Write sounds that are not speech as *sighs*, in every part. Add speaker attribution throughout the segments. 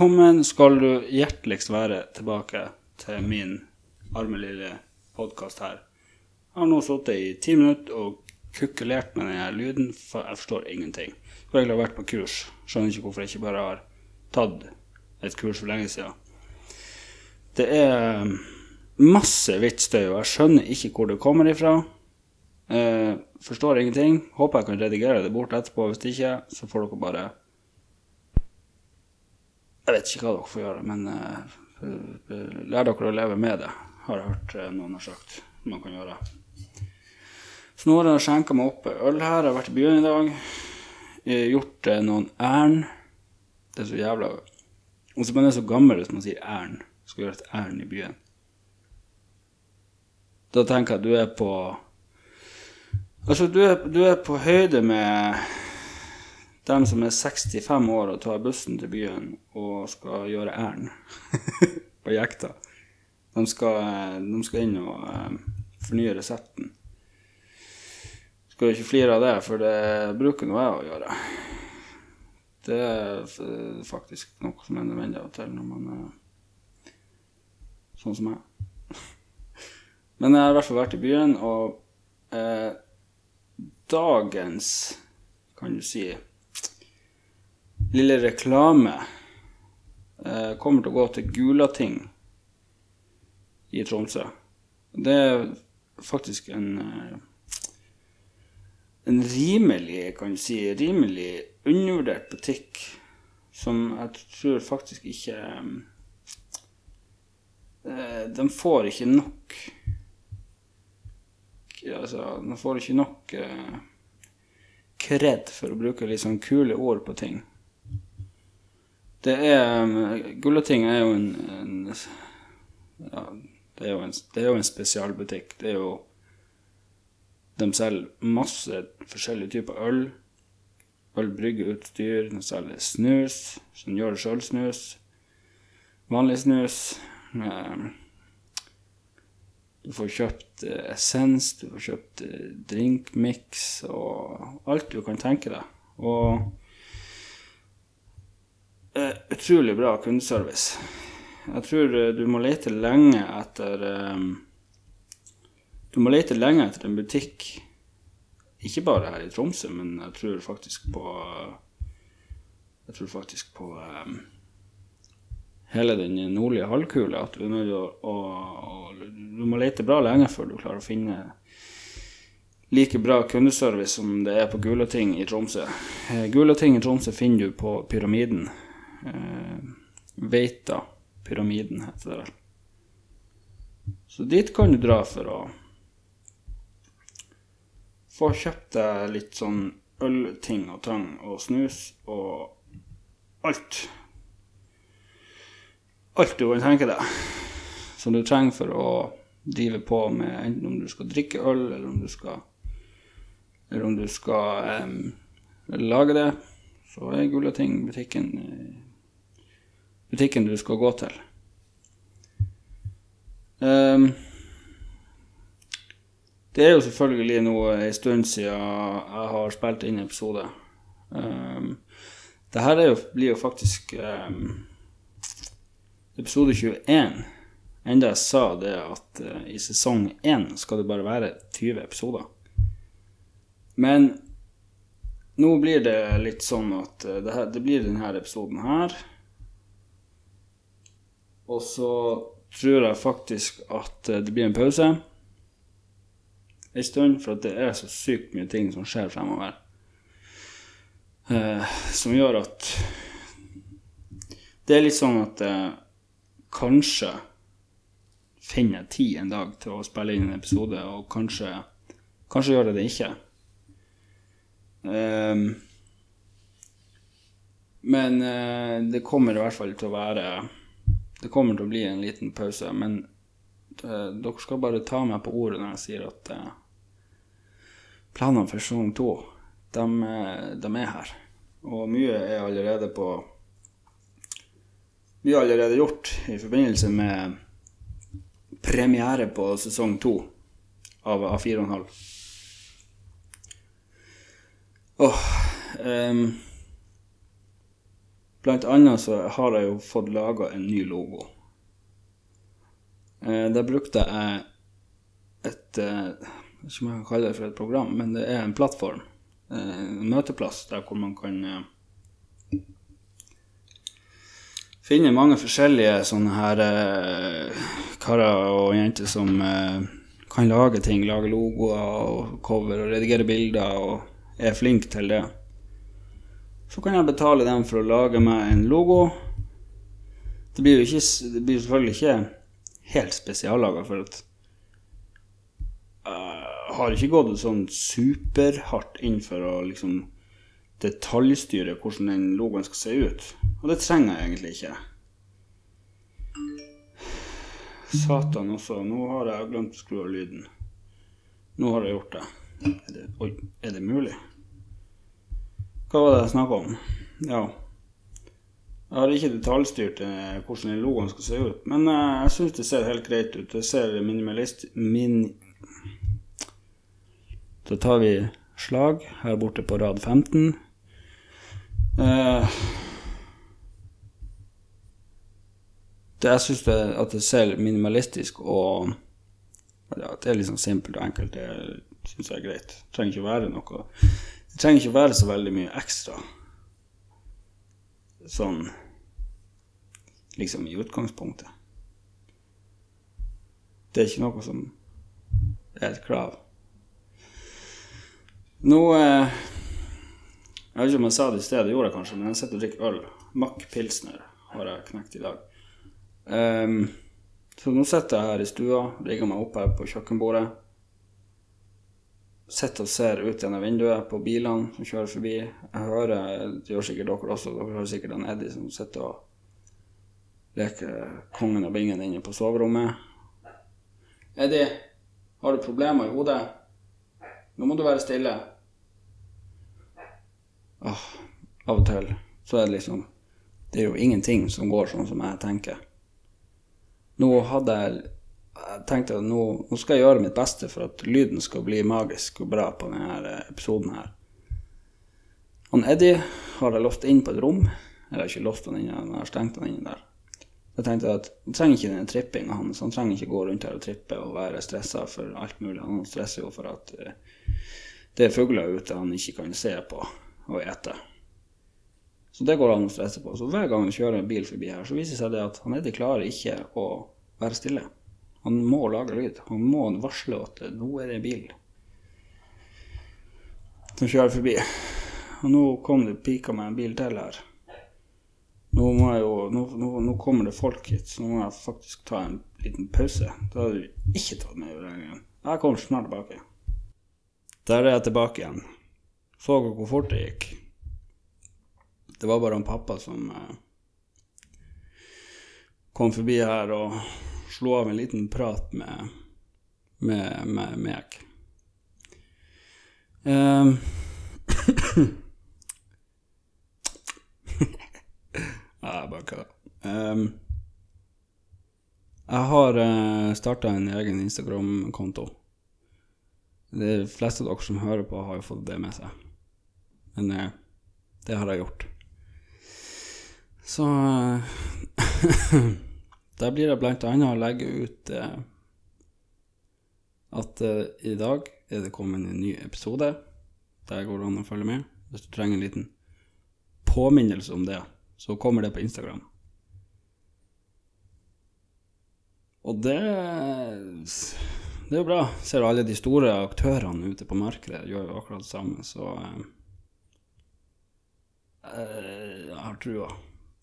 Speaker 1: velkommen skal du hjerteligst være tilbake til min arme lille podkast her. Jeg har nå sittet i ti minutter og kukkelert med denne lyden, for jeg forstår ingenting. Skulle egentlig vært på kurs. Skjønner ikke hvorfor jeg ikke bare har tatt et kurs for lenge siden. Det er masse vitsstøy, og jeg skjønner ikke hvor det kommer ifra. Eh, forstår ingenting. Håper jeg kan redigere det bort etterpå. Hvis ikke, så får dere bare Jeg vet ikke hva dere får gjøre, men uh, lær dere å leve med det, har jeg hørt eh, noen har sagt man kan gjøre. Så nå har jeg skjenka meg opp øl her. Jeg har vært i byen i dag. Eh, Gjort eh, noen ærend. Det er så jævla Og så man er så gammel hvis man sier ærend. Skal gjøre et ærend i byen. Da tenker jeg at du er på Altså, du er, du er på høyde med dem som er 65 år og tar bussen til byen og skal gjøre ærend *laughs* på jekta. De skal, de skal inn og eh, fornye resepten. Skal ikke flire av det, for det bruker nå jeg å gjøre. Det er faktisk noe som er nødvendig av og til når man er sånn som meg. *laughs* Men jeg har i hvert fall vært i byen, og eh, dagens, kan du si, lille reklame eh, kommer til å gå til Gulating i Tromsø. Det er faktisk en eh, en rimelig, kan du si, rimelig undervurdert butikk som jeg tror faktisk ikke eh, De får ikke nok Altså, de får ikke nok eh, kred, for å bruke litt sånn kule ord på ting. Det er Gulating er jo en, en ja, det er jo en, det er jo en spesialbutikk. Det er jo De selger masse forskjellige typer øl. Ølbryggeutstyr. De selger snus, som gjør det sjøl-snus. Vanlig snus. Eh, Du får kjøpt eh, essens, du får kjøpt drinkmiks drinkmix og alt du kan tenke deg. Og eh, utrolig bra kundeservice. Jeg tror uh, du må lete lenge etter um, Du må lete lenge etter en butikk, ikke bare her i Tromsø, men jeg tror faktisk på Jeg tror faktisk på um, hele den nordlige halvkule. At du, å, å, du må lete bra lenge før du klarer å finne like bra kundeservice som det er på Gulating i Tromsø. Eh, Gulating i Tromsø finner du på Pyramiden. Eh, Veita Pyramiden heter det. Så dit kan du dra for å få kjøpt deg litt sånn ølting og tang og snus og alt. Alt du kan tenke deg som du trenger for å drive på med enten om du skal drikke øl, eller om du skal eller om du skal um, lage det, så er Gulating butikken eh, butikken du skal gå til. Um, det er jo selvfølgelig nå en stund siden jeg har spilt inn episode. Um, det her er blir jo faktisk um, episode 21. Enda jeg sa det at uh, i sesong 1 skal det bare være 20 episoder. Men nå blir det litt sånn at uh, det, her, det blir denne episoden her. Og så tror jeg faktisk at eh, det blir en pause en stund, for at det er så sykt mye ting som skjer fremover. Eh, som gjør at Det er litt sånn at eh, kanskje finner jeg tid en dag til å spille inn en episode, og kanskje, kanskje gjør jeg det ikke. Ehm, men eh, det kommer i hvert fall til å være Det kommer til å bli en liten pause. Men uh, dere skal bare ta meg på ordet når jeg sier at uh, planene for sesong to, de, eh, de er her. Og mye er allerede på Mye er allerede gjort i forbindelse med premiere på sesong to. av A4,5. Åh ehm, Blant annet så har jeg jo fått laga en ny logo. Eh, der brukte jeg et eh, ikke om jeg kan kalle det for et program, men det er en plattform. eh, En møteplass der hvor man kan eh, finne mange forskjellige sånne her eh, karer og jenter som eh, kan lage ting, lage logoer og cover og redigere bilder og er flink til det. Så kan jeg betale dem for å lage meg en logo. Det blir jo ikke, det blir selvfølgelig ikke helt spesiallaga, for at jeg har ikke gått sånn superhardt inn for å liksom detaljstyre hvordan den logoen skal se ut. Og det trenger jeg egentlig ikke. Satan også, nå har jeg glemt å skru av lyden. Nå har jeg gjort det. Er det, oi, er det mulig? Hva var det jeg snakka om? Ja. Jeg har ikke detaljstyrt eh, hvordan den logoen skal se ut, men eh, jeg syns det ser helt greit ut. Det ser minimalist... Min... Da tar vi slag her borte på rad 15. Eh, det, jeg syns at det ser minimalistisk og ja, Det er liksom simpelt og enkelt. Det syns jeg er greit. Det trenger ikke å være noe Det trenger ikke å være så veldig mye ekstra. Sånn liksom i utgangspunktet. Det er ikke noe som er et krav. Nå eh, Jeg vet ikke om jeg sa det i sted, det gjorde jeg kanskje, men jeg sitter og drikker øl. Mack Pilsner har jeg knekt i dag. Um, så nå sitter jeg her i stua, rigger meg opp her på kjøkkenbordet. Sitter og ser ut gjennom vinduet på bilene som kjører forbi. Jeg hører, det gjør sikkert dere også, dere hører sikkert han Eddie som sitter og leker kongen og bingen inne på soverommet. Eddie, har du problemer i hodet? Nå må du være stille. Åh, av og til så er det liksom Det er jo ingenting som går sånn som jeg tenker. Nå hadde jeg jeg tenkte at nå, nå skal jeg gjøre mitt beste for at lyden skal bli magisk og bra på denne episoden her. Han Eddie har jeg låst inn på et rom. Eller ikke låst han inne, men jeg har stengt han inne der. Jeg tenkte at han trenger ikke den trippinga hans. Han trenger ikke gå rundt her og trippe og være stressa for alt mulig. Han stresser jo for at eh, det er fugler ute han ikke kan se på og ete. Så det går an å stresse på. Så hver gang han kjører en bil forbi her, så viser det seg det at han Eddie klarer ikke å være stille. Han må lage lyd. Han må varsle at nå er det en bil som kjører forbi. Og nå kom det pika meg en bil til her. Nå, må jeg jo, nå, nå, nå kommer det folk hit, så nå må jeg faktisk ta en liten pause. Da hadde vi ikke tatt med i regningen. Jeg kommer snart tilbake. Der er jeg tilbake igjen. Så dere hvor fort det gikk? Det var bare han pappa som eh, kom forbi her og slo av en liten prat med, med, med meg. Um, *laughs* ja, jeg bare kødder. Um, jeg har uh, starta en egen Instagram-konto. De fleste av dere som hører på, har jo fått det med seg. Men uh, det har jeg gjort. Så uh, *laughs* Der blir det annet å legge ut eh, at eh, i dag er det kommet en ny episode. Der går det an å følge med. Hvis du trenger en liten påminnelse om det, så kommer det på Instagram. Og det Det er jo bra. Ser du alle de store aktørene ute på markedet gjør jo akkurat det samme, så eh, Jeg har trua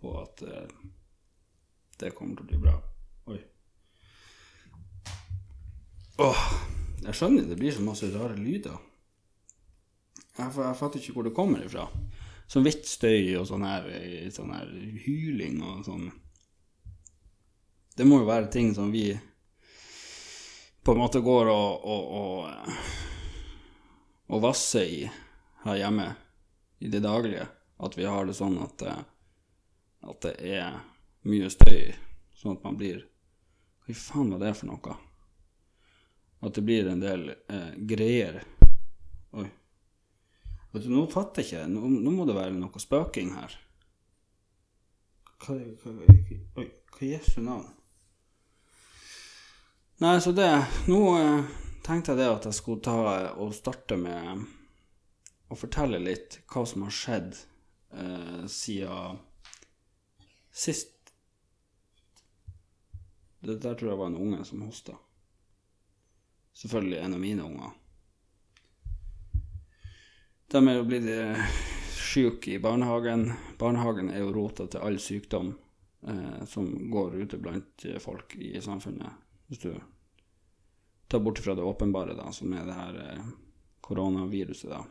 Speaker 1: på at eh, det kommer til å bli bra. Oi. Åh, jeg skjønner det blir så masse rare lyder. Jeg, jeg fatter ikke hvor det kommer ifra. Sånn hvitt støy og sånn her, sånn her hyling og sånn. Det må jo være ting som vi på en måte går og, og, og, og vasser i her hjemme i det daglige. At vi har det sånn at, at det er mye støy, sånn at man blir Hva faen var det for noe? At det blir en del eh, greier. Oi. Vet du, nå fatter jeg ikke. Nå, nå må det være noe spøking her. Hva, hva, oi, hva Jesu navn? Nei, så det Nå eh, tenkte jeg det at jeg skulle ta og starte med å fortelle litt hva som har skjedd eh, siden sist Det der tror jeg var en unge som hosta. Selvfølgelig en av mine unger. De er jo blitt eh, syke i barnehagen. Barnehagen er jo rota til all sykdom eh, som går ute blant eh, folk i samfunnet. Hvis du tar bort fra det åpenbare, da, som er det her eh, koronaviruset, da.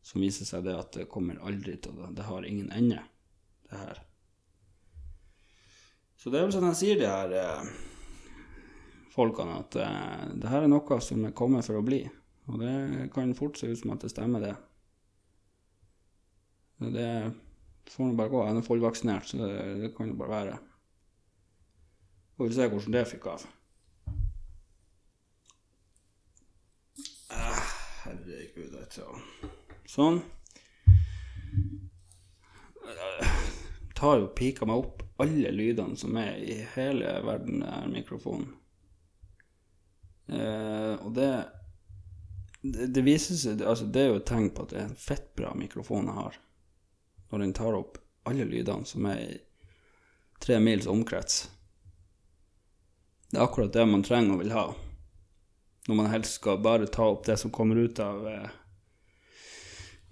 Speaker 1: Som viser seg det at det kommer aldri til det. Det har ingen ende, det her. Så det er vel sånn jeg sier de her eh, folkene, at eh, det her er noe som er kommet for å bli. Og det kan fort se ut som at det stemmer, det. Det får nå bare gå. Jeg er fullvaksinert, så det, det kan jo bare være. Får vi se hvordan det fikk av. Ah, herregud, du. Sånn. Jeg tar jo pika meg opp alle lydene som er i hele verden, er mikrofonen. Eh, og det, det, det viser seg altså Det er jo et tegn på at det er en fettbra mikrofon jeg har, når den tar opp alle lydene som er i tre mils omkrets. Det er akkurat det man trenger og vil ha, når man helst skal bare ta opp det som kommer ut av eh,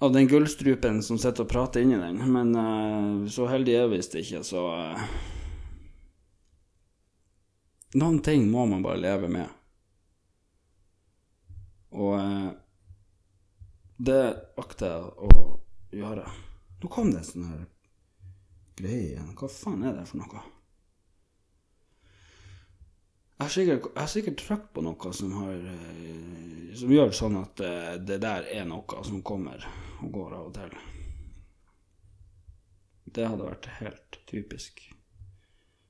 Speaker 1: av den gullstrupen som sitter og prater inni den. Men uh, så heldig er visst ikke, så uh, Noen ting må man bare leve med. Og uh, det akter jeg å gjøre. Nå kom det en sånn her greie igjen. Hva faen er det for noe? Jeg har sikkert, jeg sikkert trykt på noe som, har, som gjør sånn at det der er noe som kommer og går av og til. Det hadde vært helt typisk.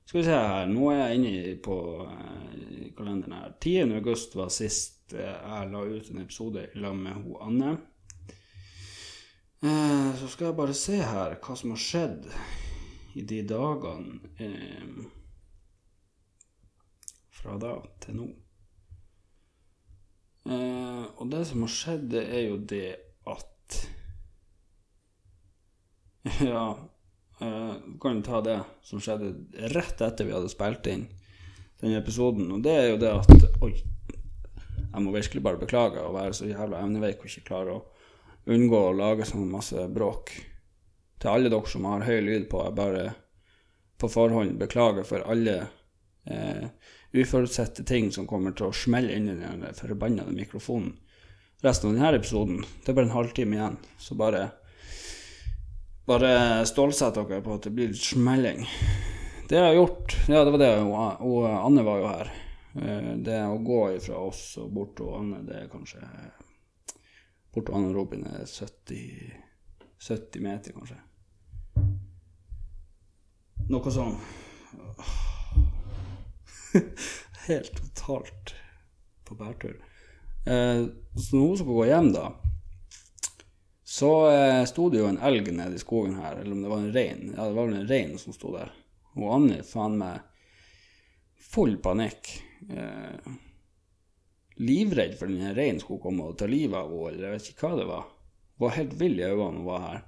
Speaker 1: Skal vi se her, nå er jeg inne på uh, kalenderen her. 10. august var sist jeg la ut en episode i lag med ho Anne. Så skal jeg bare se her hva som har skjedd i de dagene fra da til nå. og det som har skjedd, det er jo det at *laughs* Ja, eh, kan ta det som skjedde rett etter vi hadde spilt inn den episoden. Og det er jo det at Oi, jeg må virkelig bare beklage å være så jævla evneveik og ikke klare å unngå å lage sånn masse bråk. Til alle dere som har høy lyd på, jeg bare på forhånd beklager for alle eh, uforutsette ting som kommer til å smelle inn i den forbannede mikrofonen. Resten av denne episoden, det er bare en halvtime igjen, så bare bare stålsett dere på at det blir litt smelling. Det jeg har gjort Ja, det var det. Og, Anne var jo her. Eh, det å gå fra oss og bort til Anne, det er kanskje Bort til Anne og Robin er 70, 70 meter, kanskje. Noe sånn *laughs* Helt totalt på bærtur. Eh, så når hun skal gå hjem, da så eh, sto det jo en elg nede i skogen her, eller om det var en rein. Ja, det var vel en rein som sto der. Og Anni, faen meg full panikk. Eh, livredd for den reinen skulle komme og ta livet av henne, eller jeg vet ikke hva det var. Var helt vill i øynene hun var her.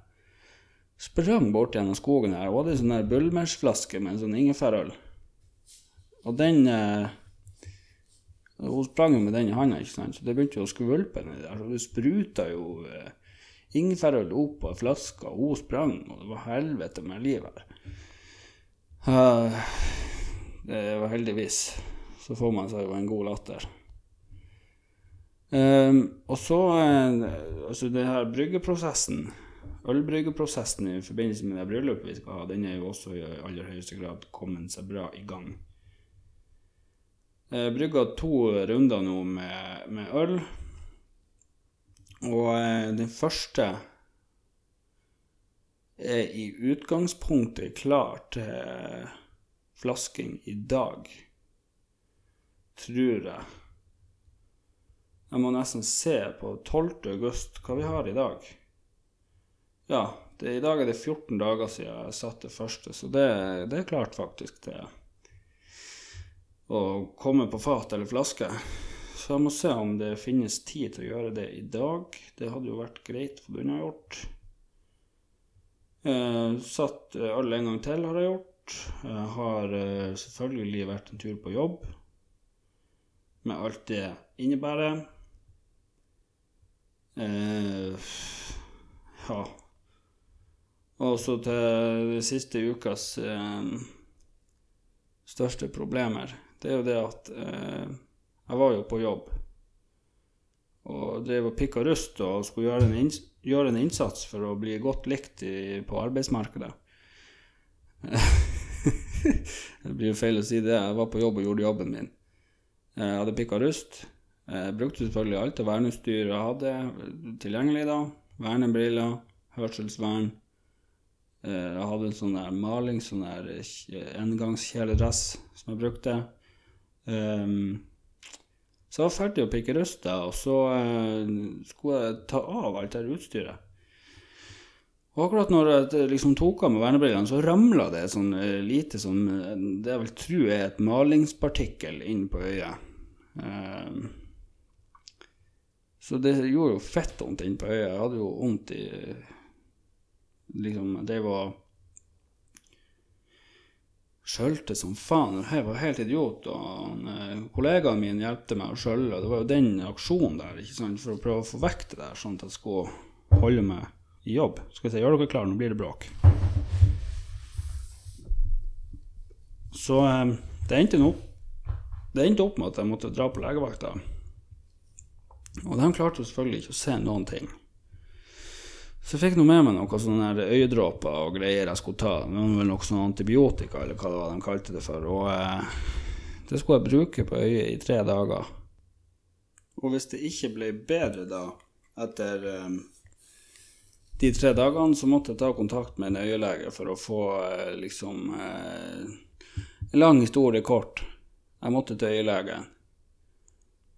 Speaker 1: Sprang bort gjennom skogen her Hun hadde en sånn Bulmers-flaske med en sånn ingefærøl. Og den eh, Hun sprang jo med den i handa, ikke sant, så det begynte jo å skvulpe nedi der. Så det spruta jo eh, Ingefærøl opp av flaska, og hun sprang, og det var helvete med liv her. Uh, det var heldigvis. Så får man seg jo en god latter. Um, og så uh, Altså, den her bryggeprosessen, ølbryggeprosessen i forbindelse med det bryllupet vi skal ha, den er jo også i aller høyeste grad kommet seg bra i gang. Uh, brygga to runder nå med, med øl. Og eh, den første er i utgangspunktet klar til flasking i dag, tror jeg. Jeg må nesten se på 12. august hva vi har i dag. Ja, det, i dag er det 14 dager siden jeg satte første, så det, det er klart faktisk det. Å komme på fat eller flaske. Så jeg må se om det finnes tid til å gjøre det i dag. Det hadde jo vært greit å få det unnagjort. Eh, satt alle en gang til, har jeg gjort. Jeg har eh, selvfølgelig vært en tur på jobb, med alt det innebærer. Eh, ja. Og så til de siste ukas eh, største problemer. Det er jo det at eh, jeg var jo på jobb og drev og pikka rust og skulle gjøre en, gjøre en, innsats for å bli godt likt i, på arbeidsmarkedet. *laughs* det blir jo feil å si det. Jeg var på jobb og gjorde jobben min. Jeg hadde pikka rust. Jeg brukte selvfølgelig alt av verneutstyr jeg hadde tilgjengelig da. Vernebriller, hørselsvern. Jeg hadde en sånn der maling, sånn der engangskjeledress som jeg brukte. Um, så jeg var ferdig å pikke røsta, og så uh, skulle jeg ta av alt det utstyret. Og akkurat når jeg liksom tok av meg vernebrillene, så ramla det sånn uh, lite sånn Det jeg vil tro er et malingspartikkel inn på øyet. Um, så det gjorde jo fett vondt inn på øyet. Jeg hadde jo vondt i Liksom, det var skjølte som faen. Jeg var helt idiot. Og eh, kollegaen min hjalp meg å skjølle. Det var jo den aksjonen der for å prøve å få vekk det der, sånn at jeg skulle holde meg i jobb. Skal vi se, gjør dere klare, nå blir det bråk. Så eh, det endte nå Det endte opp med at jeg måtte dra på legevakta. Og de klarte jo selvfølgelig ikke å se noen ting. Så jeg fikk noe med meg noen sånne øyedråper og greier jeg skulle ta. Vel noe sånn antibiotika, eller hva det var de kalte det for. Og eh, det skulle jeg bruke på øyet i tre dager. Og hvis det ikke ble bedre da, etter eh, de tre dagene, så måtte jeg ta kontakt med en øyelege for å få eh, liksom eh, En lang historie kort. Jeg måtte til øyelegen.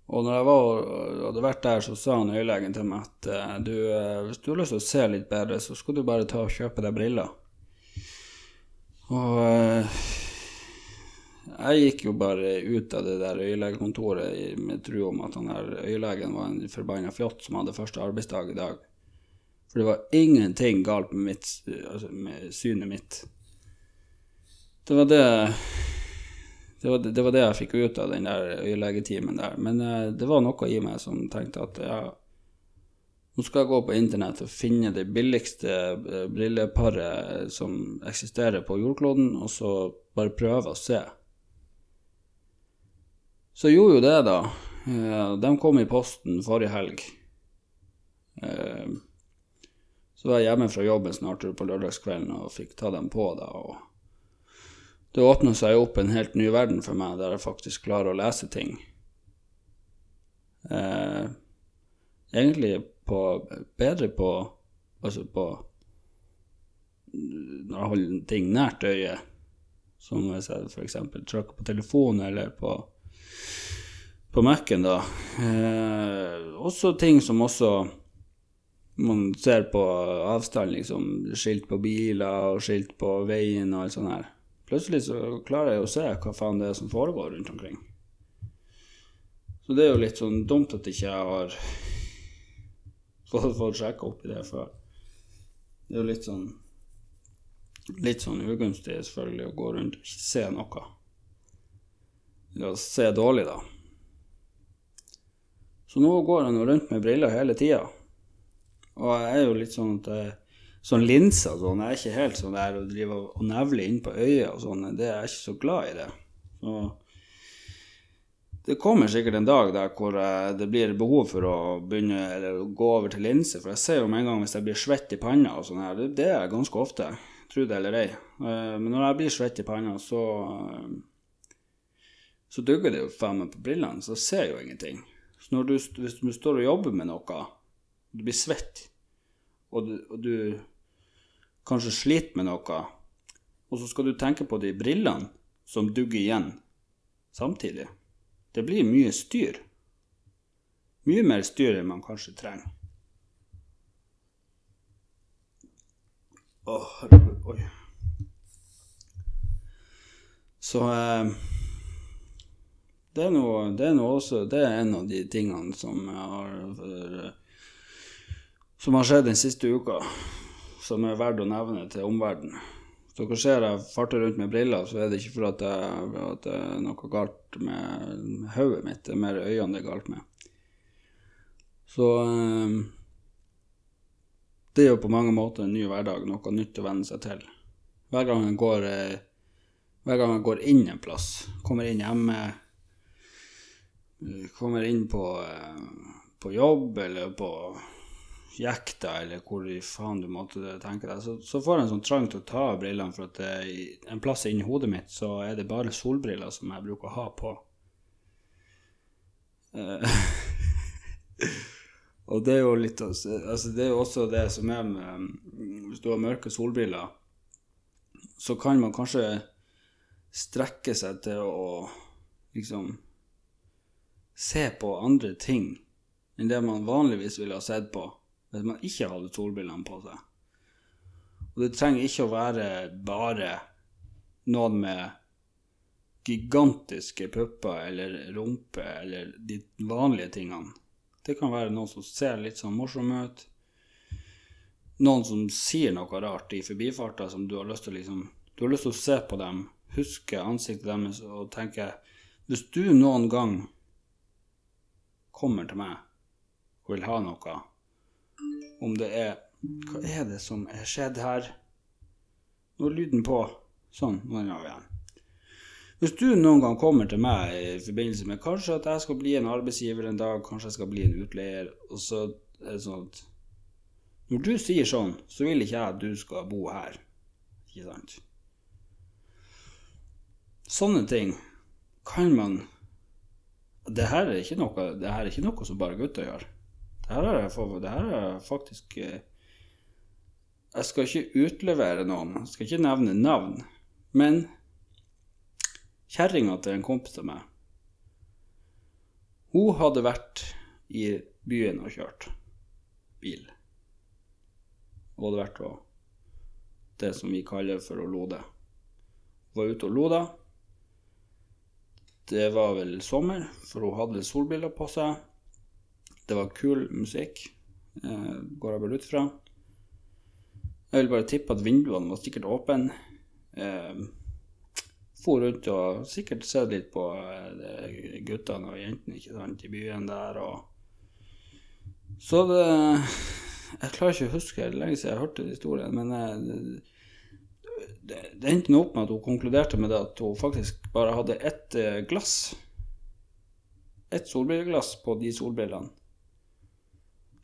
Speaker 1: Og når jeg var, hadde vært der, så sa han øyelegen til meg at uh, du, uh, hvis du har lyst til å se litt bedre, så skal du bare ta og kjøpe deg briller. Og uh, jeg gikk jo bare ut av det der øyelegekontoret med tro om at han der øyelegen var en forbanna fjott som hadde første arbeidsdag i dag. For det var ingenting galt med, mitt, altså med synet mitt. Det var det det var, det var, det jeg fikk ut av den der øyelegetimen der. Men uh, det var noe i meg som tenkte at ja, nå skal jeg gå på internett og finne det billigste uh, brilleparet som eksisterer på jordkloden, og så bare prøve å se. Så jeg gjorde jo det, da. Uh, de kom i posten forrige helg. så var jeg hjemme fra jobben snart på lørdagskvelden og fikk ta dem på, da. og det åpna seg opp en helt ny verden for meg, der jeg faktisk klarer å lese ting. Eh, egentlig på, bedre på Altså på Når jeg holder ting nært øyet, som hvis jeg f.eks. trykker på telefonen eller på, på Mac-en, da. Eh, også ting som også man ser på avstand, liksom. Skilt på biler og skilt på veien og alt sånt her plutselig så klarer jeg å se hva faen det er som foregår rundt omkring. Så det er jo litt sånn dumt at ikke jeg har *laughs* fått, fått sjekka opp i det før. Det er jo litt sånn litt sånn ugunstig selvfølgelig å gå rundt og ikke se noe. Eller å se dårlig, da. Så nå går jeg nå rundt med briller hele tida. Og jeg er jo litt sånn at jeg sånn linser og sånn. Jeg er ikke helt sånn der å drive og nevle inn på øyet og sånn. Det er jeg ikke så glad i det. Så det kommer sikkert en dag der hvor eh, det blir behov for å begynne eller gå over til linser. For jeg ser jo med en gang hvis jeg blir svett i panna og sånn her, det er jeg ganske ofte. Tro det eller ei. Eh, men når jeg blir svett i panna, så så dugger det jo faen meg på brillene, så ser jeg jo ingenting. Så du, hvis du står og jobber med noe, du blir svett, og du, og du kanskje sliter med noe, og så skal du tenke på de brillene som dugger igjen samtidig. Det blir mye styr. Mye mer styr enn man kanskje trenger. Å, herregud. Oi. Så eh, det er noe, det er noe også Det er en av de tingene som har eh, Som har skjedd den siste uka, som er verdt å nevne til omverdenen. Så dere ser jeg farter rundt med briller, så er det ikke for at det, det er noe galt med, hodet mitt, det er mer øynene det er galt med. Så eh, det er jo på mange måter en ny hverdag, noe nytt å venne seg til. Hver gang jeg går, eh, gang jeg går inn en plass, kommer inn hjemme, eh, kommer inn på, på jobb eller på jekta, eller hvor faen du måtte tenke deg, så, så får jeg en sånn trang til å ta av brillene, for at det, er en plass inni hodet mitt så er det bare solbriller som jeg bruker å ha på. Uh, *laughs* og det er jo litt altså Det er jo også det som er med Hvis du har mørke solbriller, så kan man kanskje strekke seg til å liksom se på andre ting enn det man vanligvis ville ha sett på hvis man ikke hadde solbrillene på seg. Og det trenger ikke å være bare noen med gigantiske pupper eller rumpe eller de vanlige tingene. Det kan være noen som ser litt sånn morsom ut. Noen som sier noe rart i forbifarta som du har lyst til å liksom Du har lyst til å se på dem, huske ansiktet deres og tenke Hvis du noen gang kommer til meg og vil ha noe om det er Hva er det som er skjedd her? Nå er lyden på. Sånn, nå er den igjen. Hvis du noen gang kommer til meg i forbindelse med kanskje at jeg skal bli en arbeidsgiver en dag, kanskje jeg skal bli en utleier, og så er det sånn at Når du sier sånn, så vil ikke jeg at du skal bo her. Ikke sant? Sånne ting kan man Det her er ikke noe, er ikke noe som bare gutter gjør. Det her er, for, det her er faktisk eh, Jeg skal ikke utlevere noen, jeg skal ikke nevne navn, men kjerringa til en kompis av meg Hun hadde vært i byen og kjørt bil. Hun hadde vært på det som vi kaller for å lode. Hun var ute og loda. Det var vel sommer, for hun hadde solbriller på seg. Det var kul musikk, eh, går jeg vel ut fra. Jeg vil bare tippe at vinduene var sikkert åpne. Eh, for rundt og sikkert sett litt på eh, guttene og jentene ikke sant, i byen der. Og så det Jeg klarer ikke å huske det lenge siden jeg hørte historien, men eh, det, det endte opp med at hun konkluderte med det at hun faktisk bare hadde ett eh, glass. Ett solbrilleglass på de solbrillene.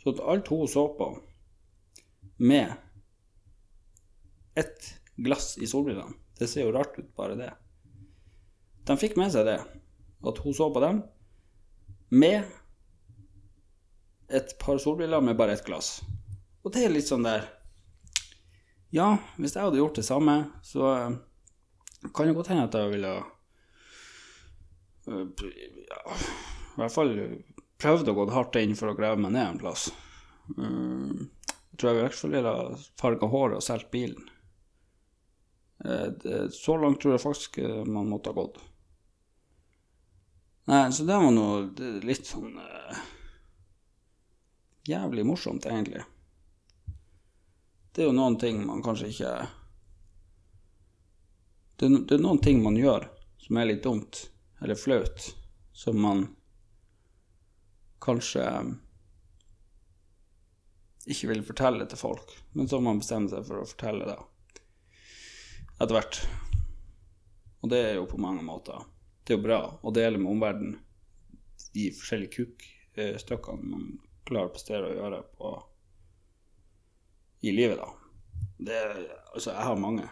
Speaker 1: Så at alt hun så på med ett glass i solbrillene Det ser jo rart ut, bare det. De fikk med seg det, at hun så på dem med et par solbriller med bare ett glass. Og det er litt sånn der Ja, hvis jeg hadde gjort det samme, så eh, kan det godt hende at jeg ville uh, ja, I hvert fall prøvd å gå hardt inn for å grave meg ned en plass. Uh, jeg tror jeg i hvert fall ville farga håret og solgt bilen. Uh, det, så langt tror jeg faktisk uh, man måtte ha gått. Nei, så det var noe litt sånn Jævlig morsomt, egentlig. Det er jo noen ting man kanskje ikke det, det er noen ting man gjør som er litt dumt, eller flaut, som man kanskje ikke vil fortelle til folk, men så må man bestemme seg for å fortelle det etter hvert. Og det er jo på mange måter Det er jo bra å dele med omverdenen de forskjellige kukkstykkene man klarer å prestere å gjøre på, i livet, da. Det, altså, jeg har mange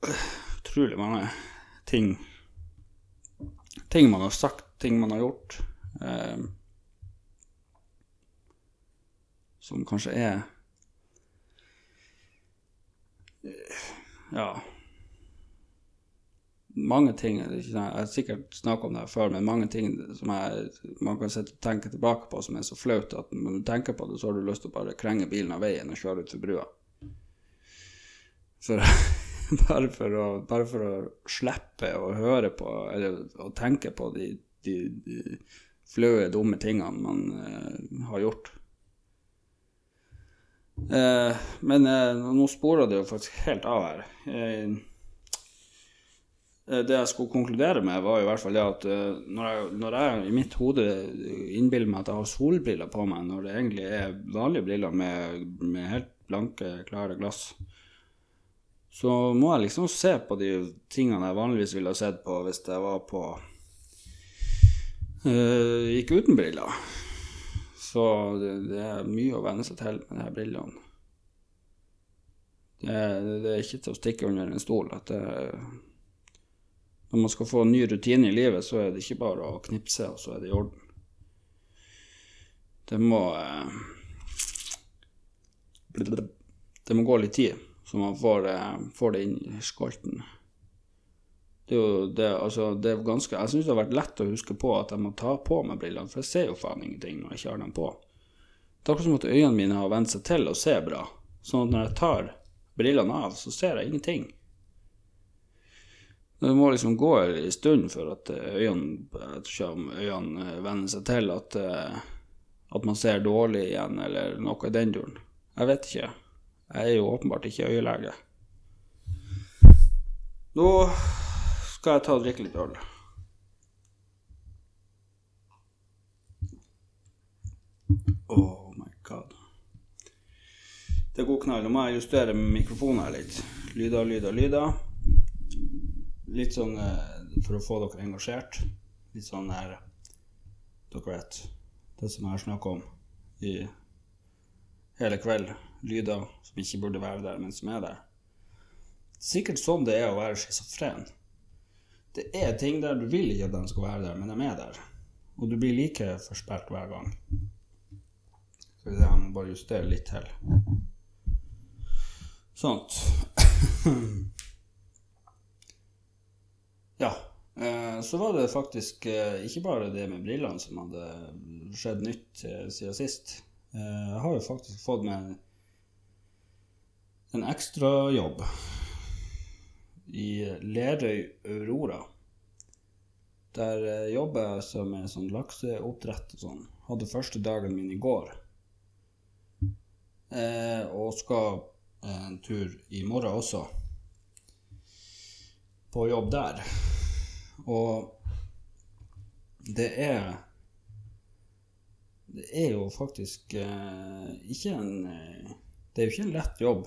Speaker 1: Utrolig mange ting Ting man har sagt, ting man har gjort. Eh, som kanskje er Ja mange ting Jeg har sikkert snakket om det her før, men mange ting som jeg, man kan tenke tilbake på som er så flaut at når du tenker på det, så har du lyst til å bare krenge bilen av veien og kjøre utfor brua. For, *laughs* bare, for å, bare for å slippe å høre på eller å tenke på de, de, de flaue, dumme tingene man eh, har gjort. Eh, men eh, nå sporer det jo faktisk helt av her. Det jeg skulle konkludere med, var i hvert fall det at når jeg, når jeg i mitt hode innbiller meg at jeg har solbriller på meg, når det egentlig er vanlige briller med, med helt blanke, klare glass, så må jeg liksom se på de tingene jeg vanligvis ville sett på hvis jeg var på eh, Gikk uten briller. Så det, det er mye å venne seg til med de her brillene. Det, det er ikke til å stikke under en stol at det, når man skal få en ny rutine i livet, så er det ikke bare å knipse, og så er det i orden. Det må uh, Det må gå litt tid, så man får, uh, får det inn i skolten. Det er jo det, altså, det er ganske Jeg syns det har vært lett å huske på at jeg må ta på meg brillene, for jeg ser jo faen ingenting når jeg ikke har dem på. Det er akkurat som at øynene mine har vent seg til å se bra, sånn at når jeg tar brillene av, så ser jeg ingenting. Det må liksom gå en stund for at eh, øynene, om øynene eh, venner seg til at, eh, at man ser dårlig igjen, eller noe i den duren. Jeg vet ikke. Jeg er jo åpenbart ikke øyelege. Nå skal jeg ta og drikke litt øl. Oh my god. Det god knall. Nå må jeg justere mikrofonen her litt. Lyder, lyder, lyder. Litt sånn eh, for å få dere engasjert. Litt sånn her Dere vet det som jeg har snakka om i hele kveld. Lyder som ikke burde være der, men som er der. Sikkert sånn det er å være schizofren. Det er ting der du vil ikke at de skal være der, men de er der. Og du blir like forspilt hver gang. Skal vi se, jeg må bare justere litt til. Sånt. ja. eh, Så var det faktisk eh, ikke bare det med brillene som hadde skjedd nytt eh, siden sist. Jeg har jo faktisk fått meg en ekstrajobb i Lerøy Aurora. Der eh, jobber jeg altså med sånn lakseoppdrett og sånn. Hadde første dagen min i går. Eh, og skal eh, en tur i morgen også. På jobb der. Og det er Det er jo faktisk eh, ikke en eh, Det er jo ikke en lett jobb.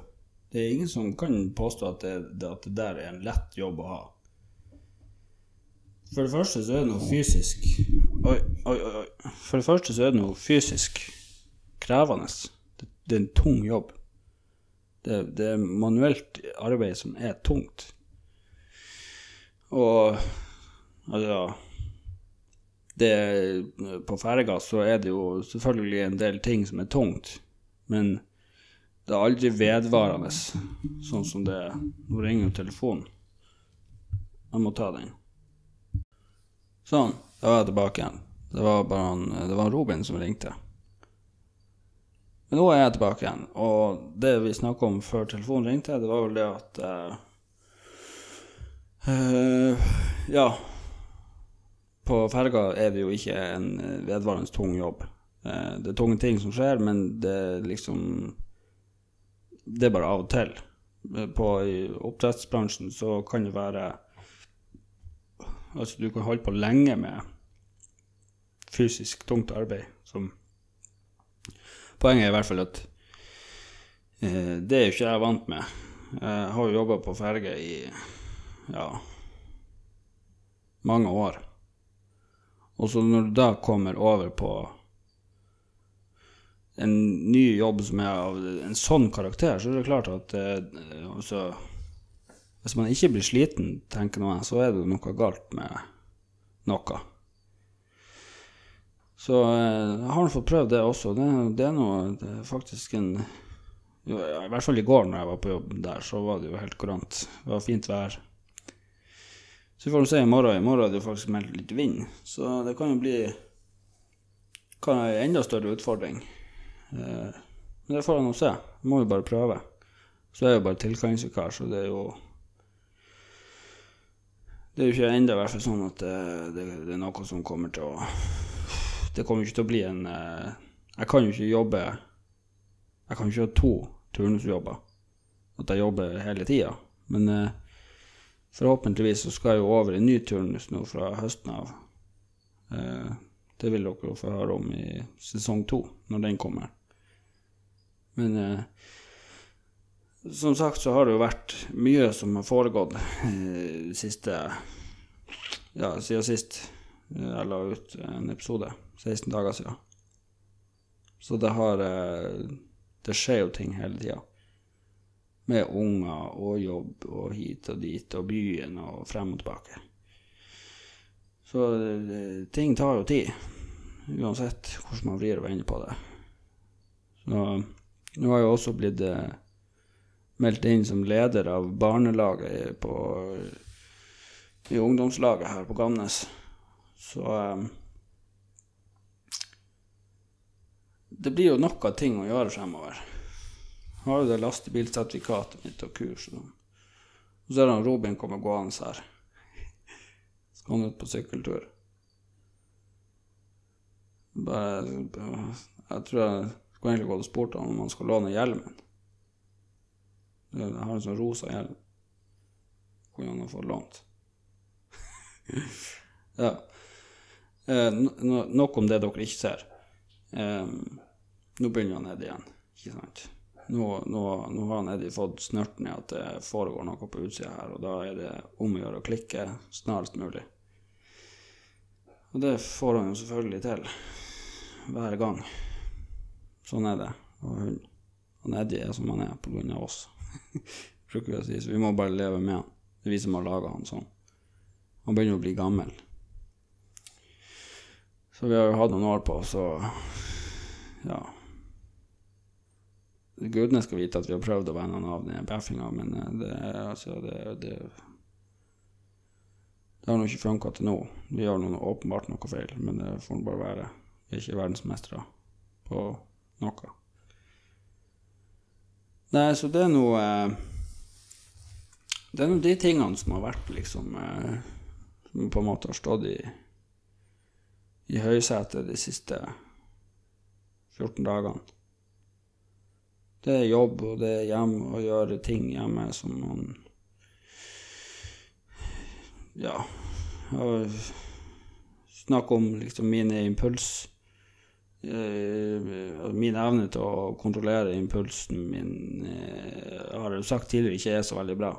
Speaker 1: Det er ingen som kan påstå at det, at det der er en lett jobb å ha. For det første så er det noe fysisk oi, oi. oi. For det første så er det noe fysisk krevende. Det, det er en tung jobb. Det, det er manuelt arbeid som er tungt. Og altså det, På ferga så er det jo selvfølgelig en del ting som er tungt, men det er aldri vedvarende, sånn som det er. Nå ringer jo telefonen. Jeg må ta den. Sånn, da var jeg tilbake igjen. Det var bare han, det var Robin som ringte. Men nå er jeg tilbake igjen, og det vi snakka om før telefonen ringte, det var vel det at uh, uh, Ja. På ferga er det jo ikke en vedvarende tung jobb. Uh, det er tunge ting som skjer, men det er liksom Det er bare av og til. Eh, På i oppdrettsbransjen så kan det være Altså, du kan holde på lenge med fysisk tungt arbeid. Som Poenget er i hvert fall at eh, det er jo ikke jeg vant med. Jeg har jo jobba på ferge i ja mange år. Og så når du da kommer over på en ny jobb som er av en sånn karakter, så er det klart at eh, altså, hvis man ikke blir sliten, tenker jeg, så er det noe galt med noe. Så eh, jeg har fått prøvd det også. Det, det er noe det er faktisk en jo, I hvert fall i går når jeg var på jobb der, så var det jo helt kurant. Det var fint vær. Så vi får se i morgen. I morgen er det jo faktisk meldt litt vind, så det kan jo bli kan en enda større utfordring. Eh, men det får jeg nå se. Må jo bare prøve. Så er jeg jo bare tilkallingsvikar, så det er jo Det er jo ikke ennå i hvert fall sånn at det, det, det, er noe som kommer til å Det kommer ikke til å bli en eh, Jeg kan jo ikke jobbe Jeg kan jo ikke ha to turnusjobber. At jeg jobber hele tida. Men eh, forhåpentligvis så skal jeg jo over i ny turnus nå fra høsten av. Eh, det vil dere få høre om i sesong to, når den kommer. Men eh, som sagt så har det jo vært mye som har foregått eh, siste Ja, siden sist jeg la ut en episode. 16 dager siden. Så det har eh, Det skjer jo ting hele tida. Med unger og jobb og hit og dit og byen og frem og tilbake. Så eh, ting tar jo tid. Uansett hvordan man vrir og vender på det. Så nå har jeg også blitt eh, meldt inn som leder av barnelaget på, i ungdomslaget her på Gamnes. Så eh, Det blir jo nok av ting å gjøre fremover. Jeg har jo det lastebilsertifikatet mitt og kurs. Og, så er det Robin kommer gående her. *laughs* Skal han ut på sykkeltur. Bare Jeg tror jeg skulle egentlig gått og spurt ham om han skal låne hjelmen. Jeg har en sånn rosa hjelm. Kunne han ha fått lånt. *laughs* ja. Eh, no, nok om det dere ikke ser. Eh, nå begynner han ned igjen, ikke sant. Nå, nå, nå har han Eddie fått snørten i at det foregår noe på utsida her, og da er det om å gjøre å klikke snarest mulig. Og det får han jo selvfølgelig til hver gang. Sånn er det. Og hun, han Eddie er som han er på grunn av oss. *laughs* Så vi må bare leve med han. Det er vi som har laga han sånn. Han begynner å bli gammel. Så vi har jo hatt noen år på, oss, så ja. Gudene skal vite at vi har prøvd å vende han av den bæffinga, men det er altså, det, det, det har nå ikke funka til nå. Vi gjør noe, åpenbart noe feil, men det får bare være. Vi er ikke verdensmestere på noe. Nei, så det er noe eh, Det er nå de tingene som har vært, liksom eh, Som på en måte har stått i i høysetet de siste 14 dagene. Det er jobb, og det er hjemme, og gjøre ting hjemme som man Ja. Snakke om liksom mine impuls min evne til å kontrollere impulsen min uh, har jeg sagt tidligere ikke er så veldig bra.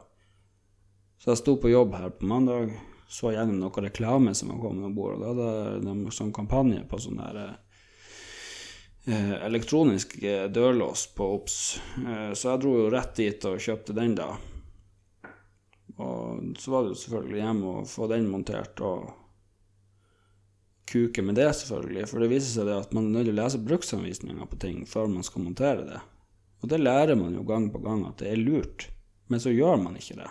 Speaker 1: Så jeg sto på jobb her på mandag, så gjennom noe reklame som var kommet om bord. Og da hadde de sånn kampanje på sånn der uh, elektronisk dørlås på OBS. så jeg dro jo rett dit og kjøpte den, da. Og så var det jo selvfølgelig hjemme å få den montert. og kuke med det, selvfølgelig. For det viser seg det at man er nødt til å lese bruksanvisninger på ting før man skal montere det. Og det lærer man jo gang på gang at det er lurt, men så gjør man ikke det.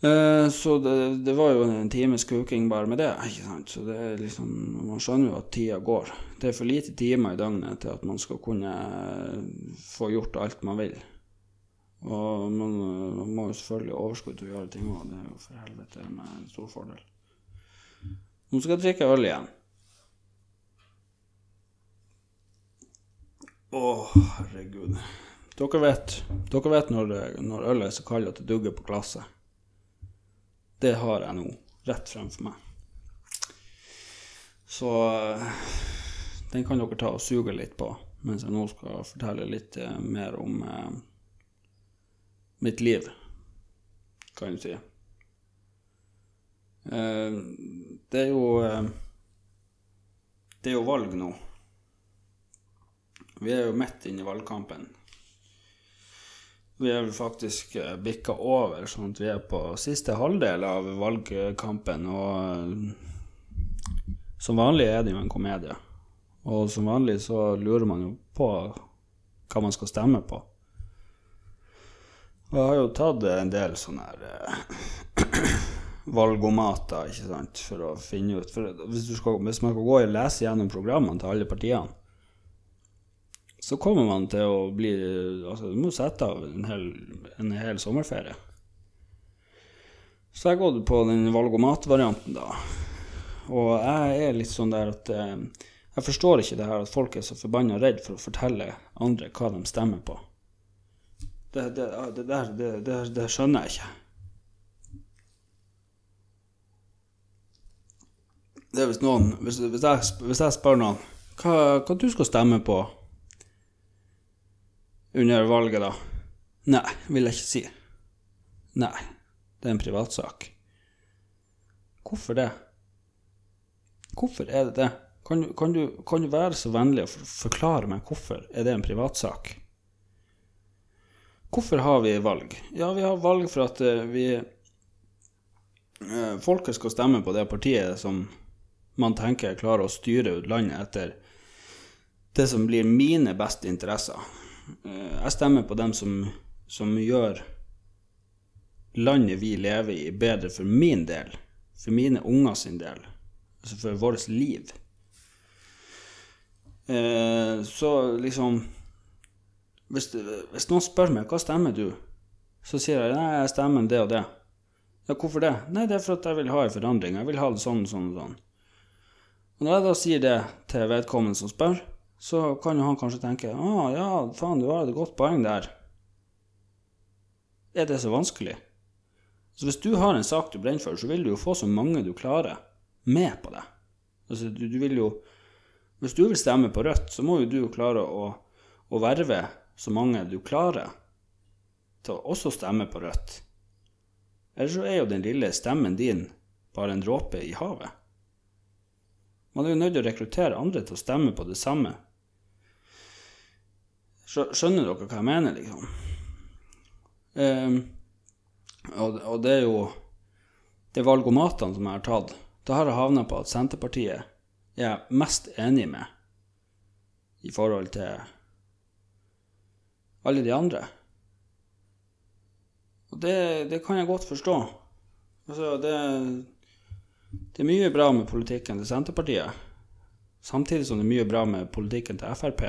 Speaker 1: Eh, så det, det, var jo en times kuking bare med det. ikke sant? Så det er liksom, Man skjønner jo at tida går. Det er for lite timer i døgnet til at man skal kunne få gjort alt man vil. Og man, man må jo selvfølgelig overskudd til å gjøre ting òg. Det er jo for helvete en stor fordel. Nå skal drikke øl igjen. Å, herregud. Dere vet, dere vet når, når ølet er så kaldt at det dugger på glasset. Det har jeg nå, rett fremfor meg. Så den kan dere ta og suge litt på mens jeg nå skal fortelle litt eh, mer om eh, mitt liv, kan du si. Eh, det er jo eh, Det er jo valg nå. Vi er jo midt inne i valgkampen. Vi er vel faktisk eh, bikka over, sånn at vi er på siste halvdel av valgkampen. Og som vanlig er det jo en komedie. Og som vanlig så lurer man jo på hva man skal stemme på. Og jeg har jo tatt en del sånne her *clears throat* valgomater, ikke sant, for å finne ut for hvis, skal, hvis man skal gå og lese gjennom programmene til alle partiene, så kommer man til å bli Altså, du må sette av en hel, en hel sommerferie. Så jeg gått på den valgomatvarianten, da. Og jeg er litt sånn der at eh, Jeg forstår ikke det her at folk er så forbanna redd for å fortelle andre hva de stemmer på. Det, det, det, det skjønner jeg ikke. Det er hvis noen Hvis, hvis, jeg, hvis jeg spør noen hva, hva du skal stemme på under valget, da? Nei, vil jeg ikke si. Nei, det er en privatsak. Hvorfor det? Hvorfor er det det? Kan, kan, du, kan du være så vennlig å forklare meg hvorfor er det en privatsak? Hvorfor har vi valg? Ja, vi har valg for at eh, vi eh, Folket skal stemme på det partiet som man tenker jeg klarer å styre landet etter det som blir mine beste interesser. Eh, jeg stemmer på dem som, som gjør landet vi lever i, bedre for min del. For mine unger sin del. Altså for vårt liv. Så liksom hvis, hvis, noen spør meg hva stemmer du, så sier jeg nei, jeg stemmer det og det. Ja, hvorfor det? Nei, det er for at jeg vil ha en forandring. Jeg vil ha det sånn, sånn sånn. Og når jeg da sier det til vedkommende som spør, så kan jo han kanskje tenke å ah, ja, faen, du har et godt poeng der. Er det så vanskelig? Så hvis du har en sak du brenner for, så vil du jo få så mange du klarer, med på det. Altså, du, du vil jo Hvis du vil stemme på Rødt, så må jo du klare å, å verve så mange du klarer til å også stemme på Rødt. Ellers så er jo den lille stemmen din bare en dråpe i havet. Man er jo nødt til å rekruttere andre til å stemme på det samme. Skjønner dere hva jeg mener, liksom? Um, og, og, det er jo det er valgomatene som jeg har tatt. Da har jeg havna på at Senterpartiet er jeg mest enig med i forhold til alle de andre. Og det, det kan jeg godt forstå. Altså, det, det er mye bra med politikken til Senterpartiet, samtidig som det er mye bra med politikken til Frp.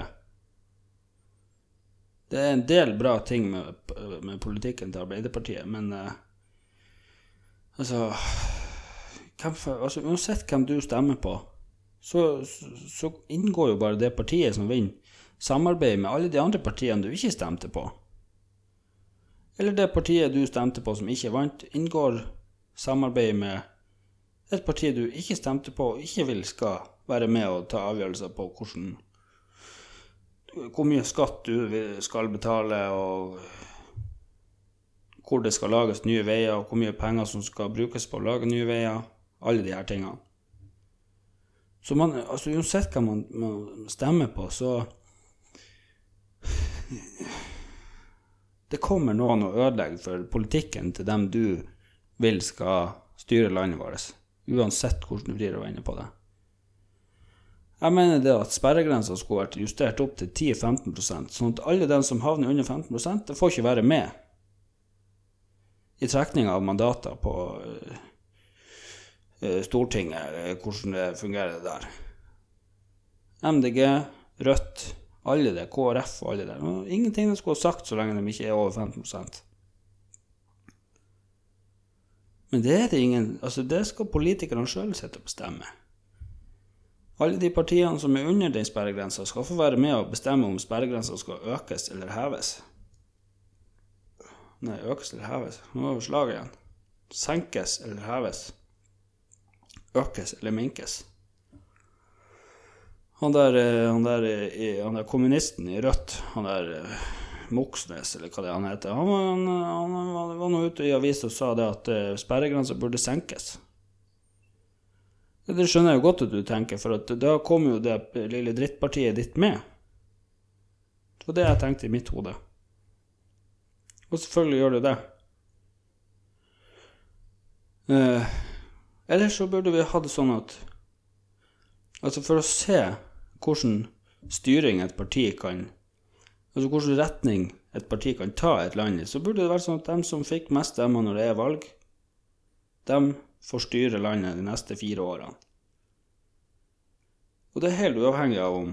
Speaker 1: Det er en del bra ting med, med politikken til Arbeiderpartiet, men uh, altså, hvem, altså Uansett hvem du stemmer på, så, så inngår jo bare det partiet som vinner samarbeid med alle de andre partiene du ikke stemte på. Eller det partiet du stemte på som ikke vant, inngår samarbeid med et parti du ikke stemte på og ikke vil skal være med og ta avgjørelser på hvordan hvor mye skatt du skal betale, og hvor det skal lages nye veier, og hvor mye penger som skal brukes på å lage nye veier. Alle de her tingene. Så man, altså uansett hva man, man stemmer på, så det kommer noen og ødelegger for politikken til dem du vil skal styre landet vårt, uansett hvordan du vrir og vender på det. Jeg mener det at sperregrensa skulle vært justert opp til 10-15 sånn at alle dem som havner under 15 det får ikke være med i trekninga av mandater på uh, Stortinget, hvordan det fungerer der. MDG, Rødt, alle det, KrF og alle det. Ingenting de skulle ha sagt så lenge de ikke er over 15 Men det er det ingen Altså, det skal politikerne sjøl sitte og bestemme. Alle de partiene som er under den sperregrensa, skal få være med og bestemme om sperregrensa skal økes eller heves. Nei, økes eller heves? Nå er vi slaget igjen. Senkes eller heves? Økes eller minkes? Han der, eh, han der, eh, han der kommunisten i Rødt, han der eh, Moxnes, eller hva det han heter, han, han, han var nå ute i avisa og sa det at sperregrensa burde senkes. Det skjønner jeg jo godt at du tenker, for da kommer jo det lille drittpartiet ditt med. Det var det jeg tenkte i mitt hode. Og selvfølgelig gjør det det. Eh, ellers så burde vi ha det sånn at Altså, for å se hvordan styring et parti kan Altså hvilken retning et parti kan ta et land i, så burde det være sånn at de som fikk mest stemmer når det er valg, De får styre landet de neste fire årene. Og det er helt uavhengig av om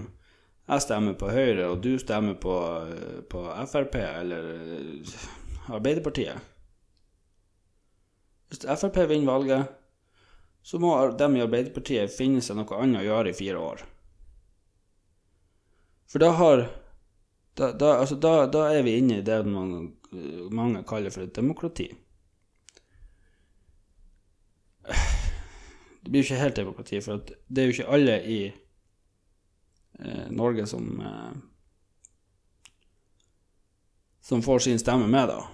Speaker 1: jeg stemmer på Høyre, og du stemmer på, på Frp eller eh, Arbeiderpartiet. Hvis Frp vinner valget, så må de i Arbeiderpartiet finne seg noe annet å gjøre i fire år. For da har Da, da, altså da, da er vi inne i det man, mange kaller for et demokrati. *sighs* Det blir jo ikke helt demokrati, for det er jo ikke alle i eh, Norge som eh, som får sin stemme med, da.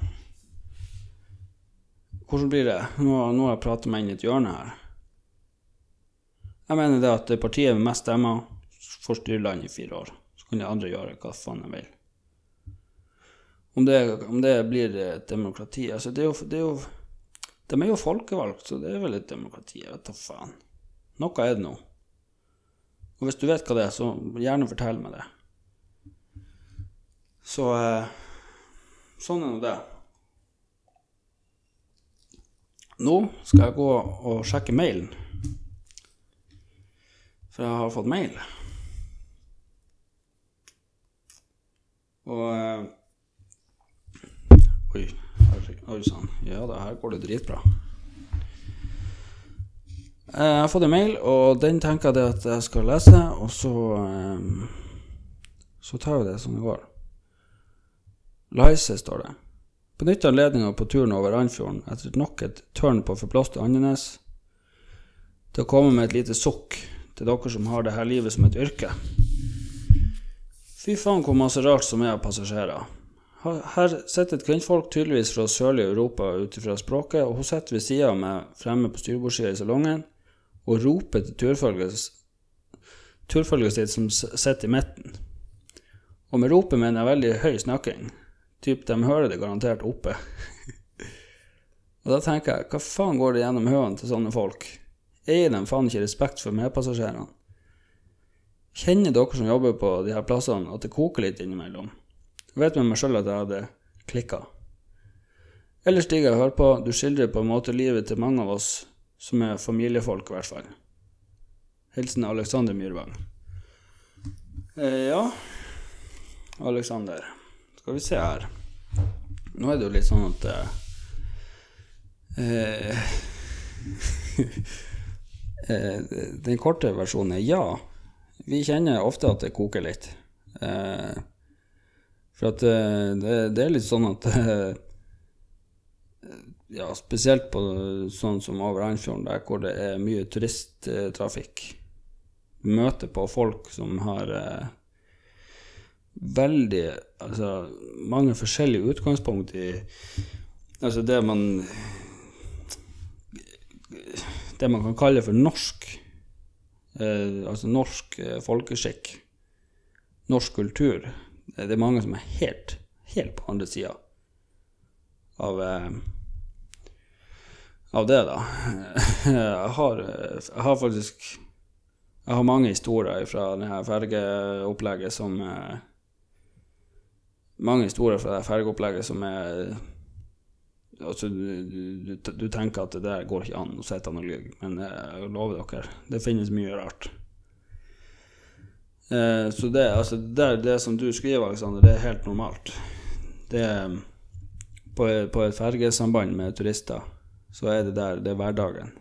Speaker 1: Hvordan blir det? Nå, nå har jeg pratet meg inn i et hjørne her. Jeg mener det at partiet med mest stemmer får styre landet i fire år. Så kan de andre gjøre hva faen de vil. Om det, om det blir et demokrati Altså, det er, jo, det er jo De er jo folkevalgt, så det er vel et demokrati. Jeg vet da faen. Noe er det nå. Og hvis du vet hva det er, så gjerne fortell meg det. Så eh, Sånn er nå det. Nå skal jeg gå og sjekke mailen. For jeg har fått mail. Og eh, Oi, oi sann. Ja det her går det dritbra. Eh, jeg har fått en mail, og den tenker jeg at jeg skal lese, og så eh, Så tar vi det som det går. Leise, står det. Benytt anledninga på turen over Andfjorden etter nok et tørn på forblåste Andenes til å komme med et lite sukk til dere som har det her livet som et yrke. Fy faen hvor masse rart som er av passasjerer. Her sitter et kvinnfolk tydeligvis fra sørlige Europa ut ifra språket, og hun sitter ved sida av meg fremme på styrbordssida i salongen og roper til turfølget sitt som sitter i midten. Og med ropet mener jeg veldig høy snakking. Typ de hører det garantert oppe. *laughs* og da tenker jeg, hva faen går det gjennom høen til sånne folk? Eier de faen ikke respekt for medpassasjerene? Kjenner dere som jobber på de her plassene, at det koker litt innimellom? Vet med meg sjøl at jeg hadde klikka. Ellers digger jeg å høre på, du skildrer på en måte livet til mange av oss som er familiefolk, i hvert fall. Hilsen Alexander Myrvang. Eh, ja, Alexander. Skal vi se her. Nå er det jo litt sånn at eh, *laughs* eh, Den korte versjonen er ja. Vi kjenner ofte at det koker litt. Eh, for at eh, det, det, er litt sånn at *laughs* eh, Ja, spesielt på sånn som over Andfjorden, der hvor det er mye turisttrafikk. Du møter på folk som har eh, veldig Altså mange forskjellige utgangspunkt i Altså det man Det man kan kalle for norsk. Eh, altså norsk folkeskikk. Norsk kultur det er mange som er helt, helt på andre sida av eh, av det, da. *laughs* Jeg har, jeg har, faktisk Jeg har mange historier fra det her fergeopplegget som eh, Mange historier fra det her fergeopplegget som er Altså, du, du, du, tenker at det der går ikke an å sitte og lyve, men jeg lover dere, det finnes mye rart. Eh, så det, altså, det, det, som du skriver, Alexander, det er helt normalt. Det er, på, på et fergesamband med turister, så er det der Det er hverdagen.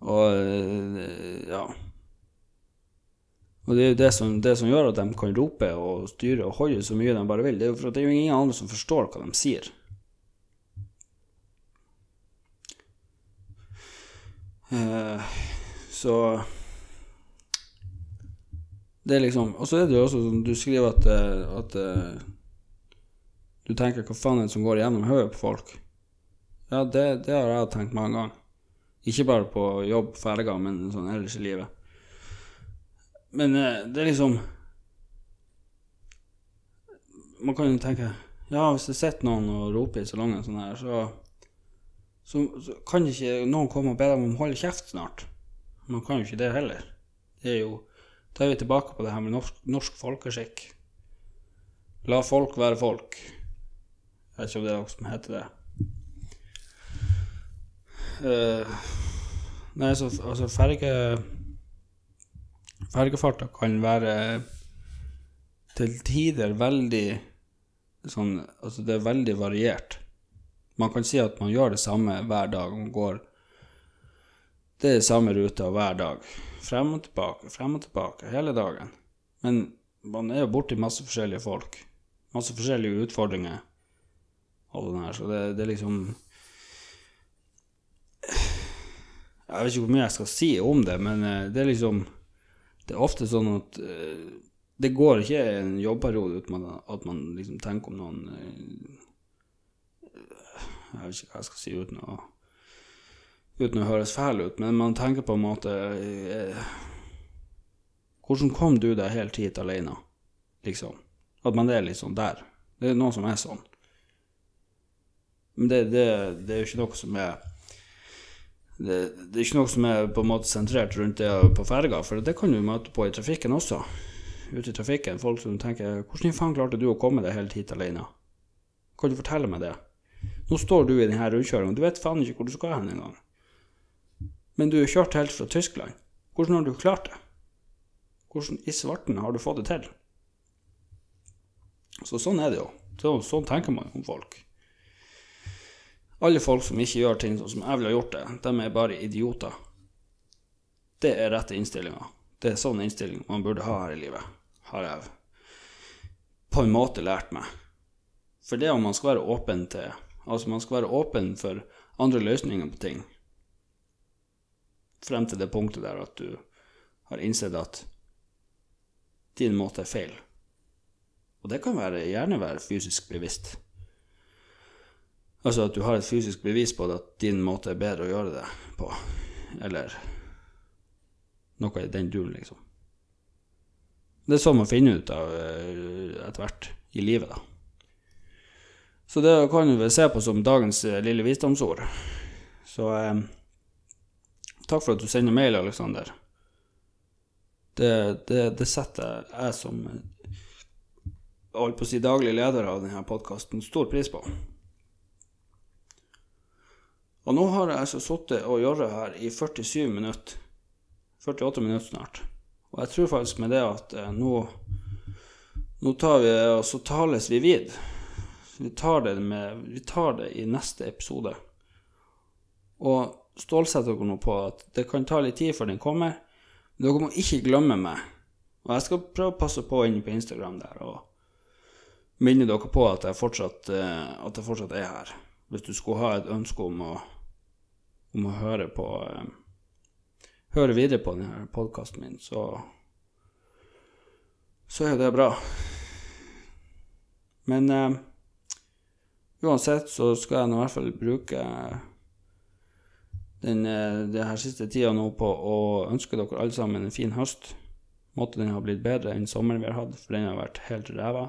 Speaker 1: Og eh, ja. Og det er jo det som, det som, gjør at de kan rope og styre og holde så mye de bare vil. Det er jo for at det er jo ingen andre som forstår hva de sier. Uh, så det er liksom Og så er det jo også sånn du skriver at, eh, at uh, du tenker hva faen er det som går igjennom hodet på folk? Ja, det, det, har jeg tenkt mange ganger. Ikke bare på jobb, ferger, men sånn ellers i livet. Men uh, det er liksom Man kan jo tenke Ja, hvis det sitter noen og roper i salongen sånn her, så, så, så kan ikke noen komme og be dem om å holde kjeft snart. Man kan jo ikke det heller. Det er jo da er vi tilbake på det her med norsk, norsk folkeskikk. La folk være folk. Jeg vet ikke om det er noe som heter det. Uh, nei, så, altså ferge Fergefarta kan være til tider veldig sånn Altså, det er veldig variert. Man kan si at man gjør det samme hver dag. Man går Det er samme ruta hver dag. Frem og tilbake, frem og tilbake hele dagen. Men man er jo borti masse forskjellige folk. Masse forskjellige utfordringer og den her, så det, det er liksom Jeg vet ikke hvor mye jeg skal si om det, men eh, det er liksom Det er ofte sånn at eh, det går ikke en jobbperiode uten at man liksom tenker om noen eh, Jeg vet ikke hva jeg skal si uten å uten å høres fæl ut, men man tenker på en måte eh, Hvordan kom du deg helt hit alene, liksom? At man er litt sånn der. Det er noen som er sånn. Men det, det, det er jo ikke noe som er det, det, er ikke noe som er på en måte sentrert rundt det på ferga, for det kan du møte på i trafikken også. Ute i trafikken, folk som tenker 'Hvordan faen klarte du å komme deg helt hit alene?' Kan du fortelle meg det? Nå står du i denne rundkjøringa, du vet faen ikke hvor du skal hen engang. Men du er kjørt helt fra Tyskland. Hvordan har du klart det? Hvordan i svarten har du fått det til? Så sånn er det jo. Så, sånn tenker man om folk. Alle folk som ikke gjør ting sånn som jeg ville gjort det, de er bare idioter. Det er rette innstillinga. Det er sånn innstilling man burde ha her i livet, har jeg på en måte lært meg. For det om man skal være åpen til Altså, man skal være åpen for andre løsninger på ting. Frem til det punktet der at du har innsett at din måte er feil. Og det kan være, gjerne være fysisk bevisst. Altså at du har et fysisk bevis på at din måte er bedre å gjøre det på, eller noe i den duren, liksom. Det er sånn man finner ut av eh, etter hvert i livet, da. Så det kan du vel se på som dagens eh, lille visdomsord. Så eh, takk for at du sender mail, Aleksander. Det, det, det, setter jeg som holdt på å si daglig leder av denne podkasten stor pris på. Og nå har jeg altså sittet og gjort her i 47 minutter. 48 minutter snart. Og jeg tror faktisk med det at eh, nå, nå tar vi og så tales vi vid. Vi tar, det med, vi tar det i neste episode. Og stålsett dere nå på at det kan ta litt tid før den kommer. Men dere må ikke glemme meg. Og jeg skal prøve å passe på inne på Instagram der og minne dere på at jeg fortsatt, eh, at jeg fortsatt er her. Hvis du skulle ha et ønske om å om å høre på um, Høre videre på denne podkasten min, så så er det bra. Men eh, uansett så skal jeg nå i hvert fall bruke den, eh, det her siste tida nå på å ønske dere alle sammen en fin høst. Måtte den ha blitt bedre enn sommeren vi har hatt, for den har vært helt ræva.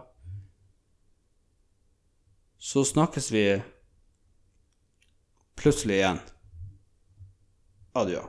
Speaker 1: Så snakkes vi plutselig igjen. Adjø.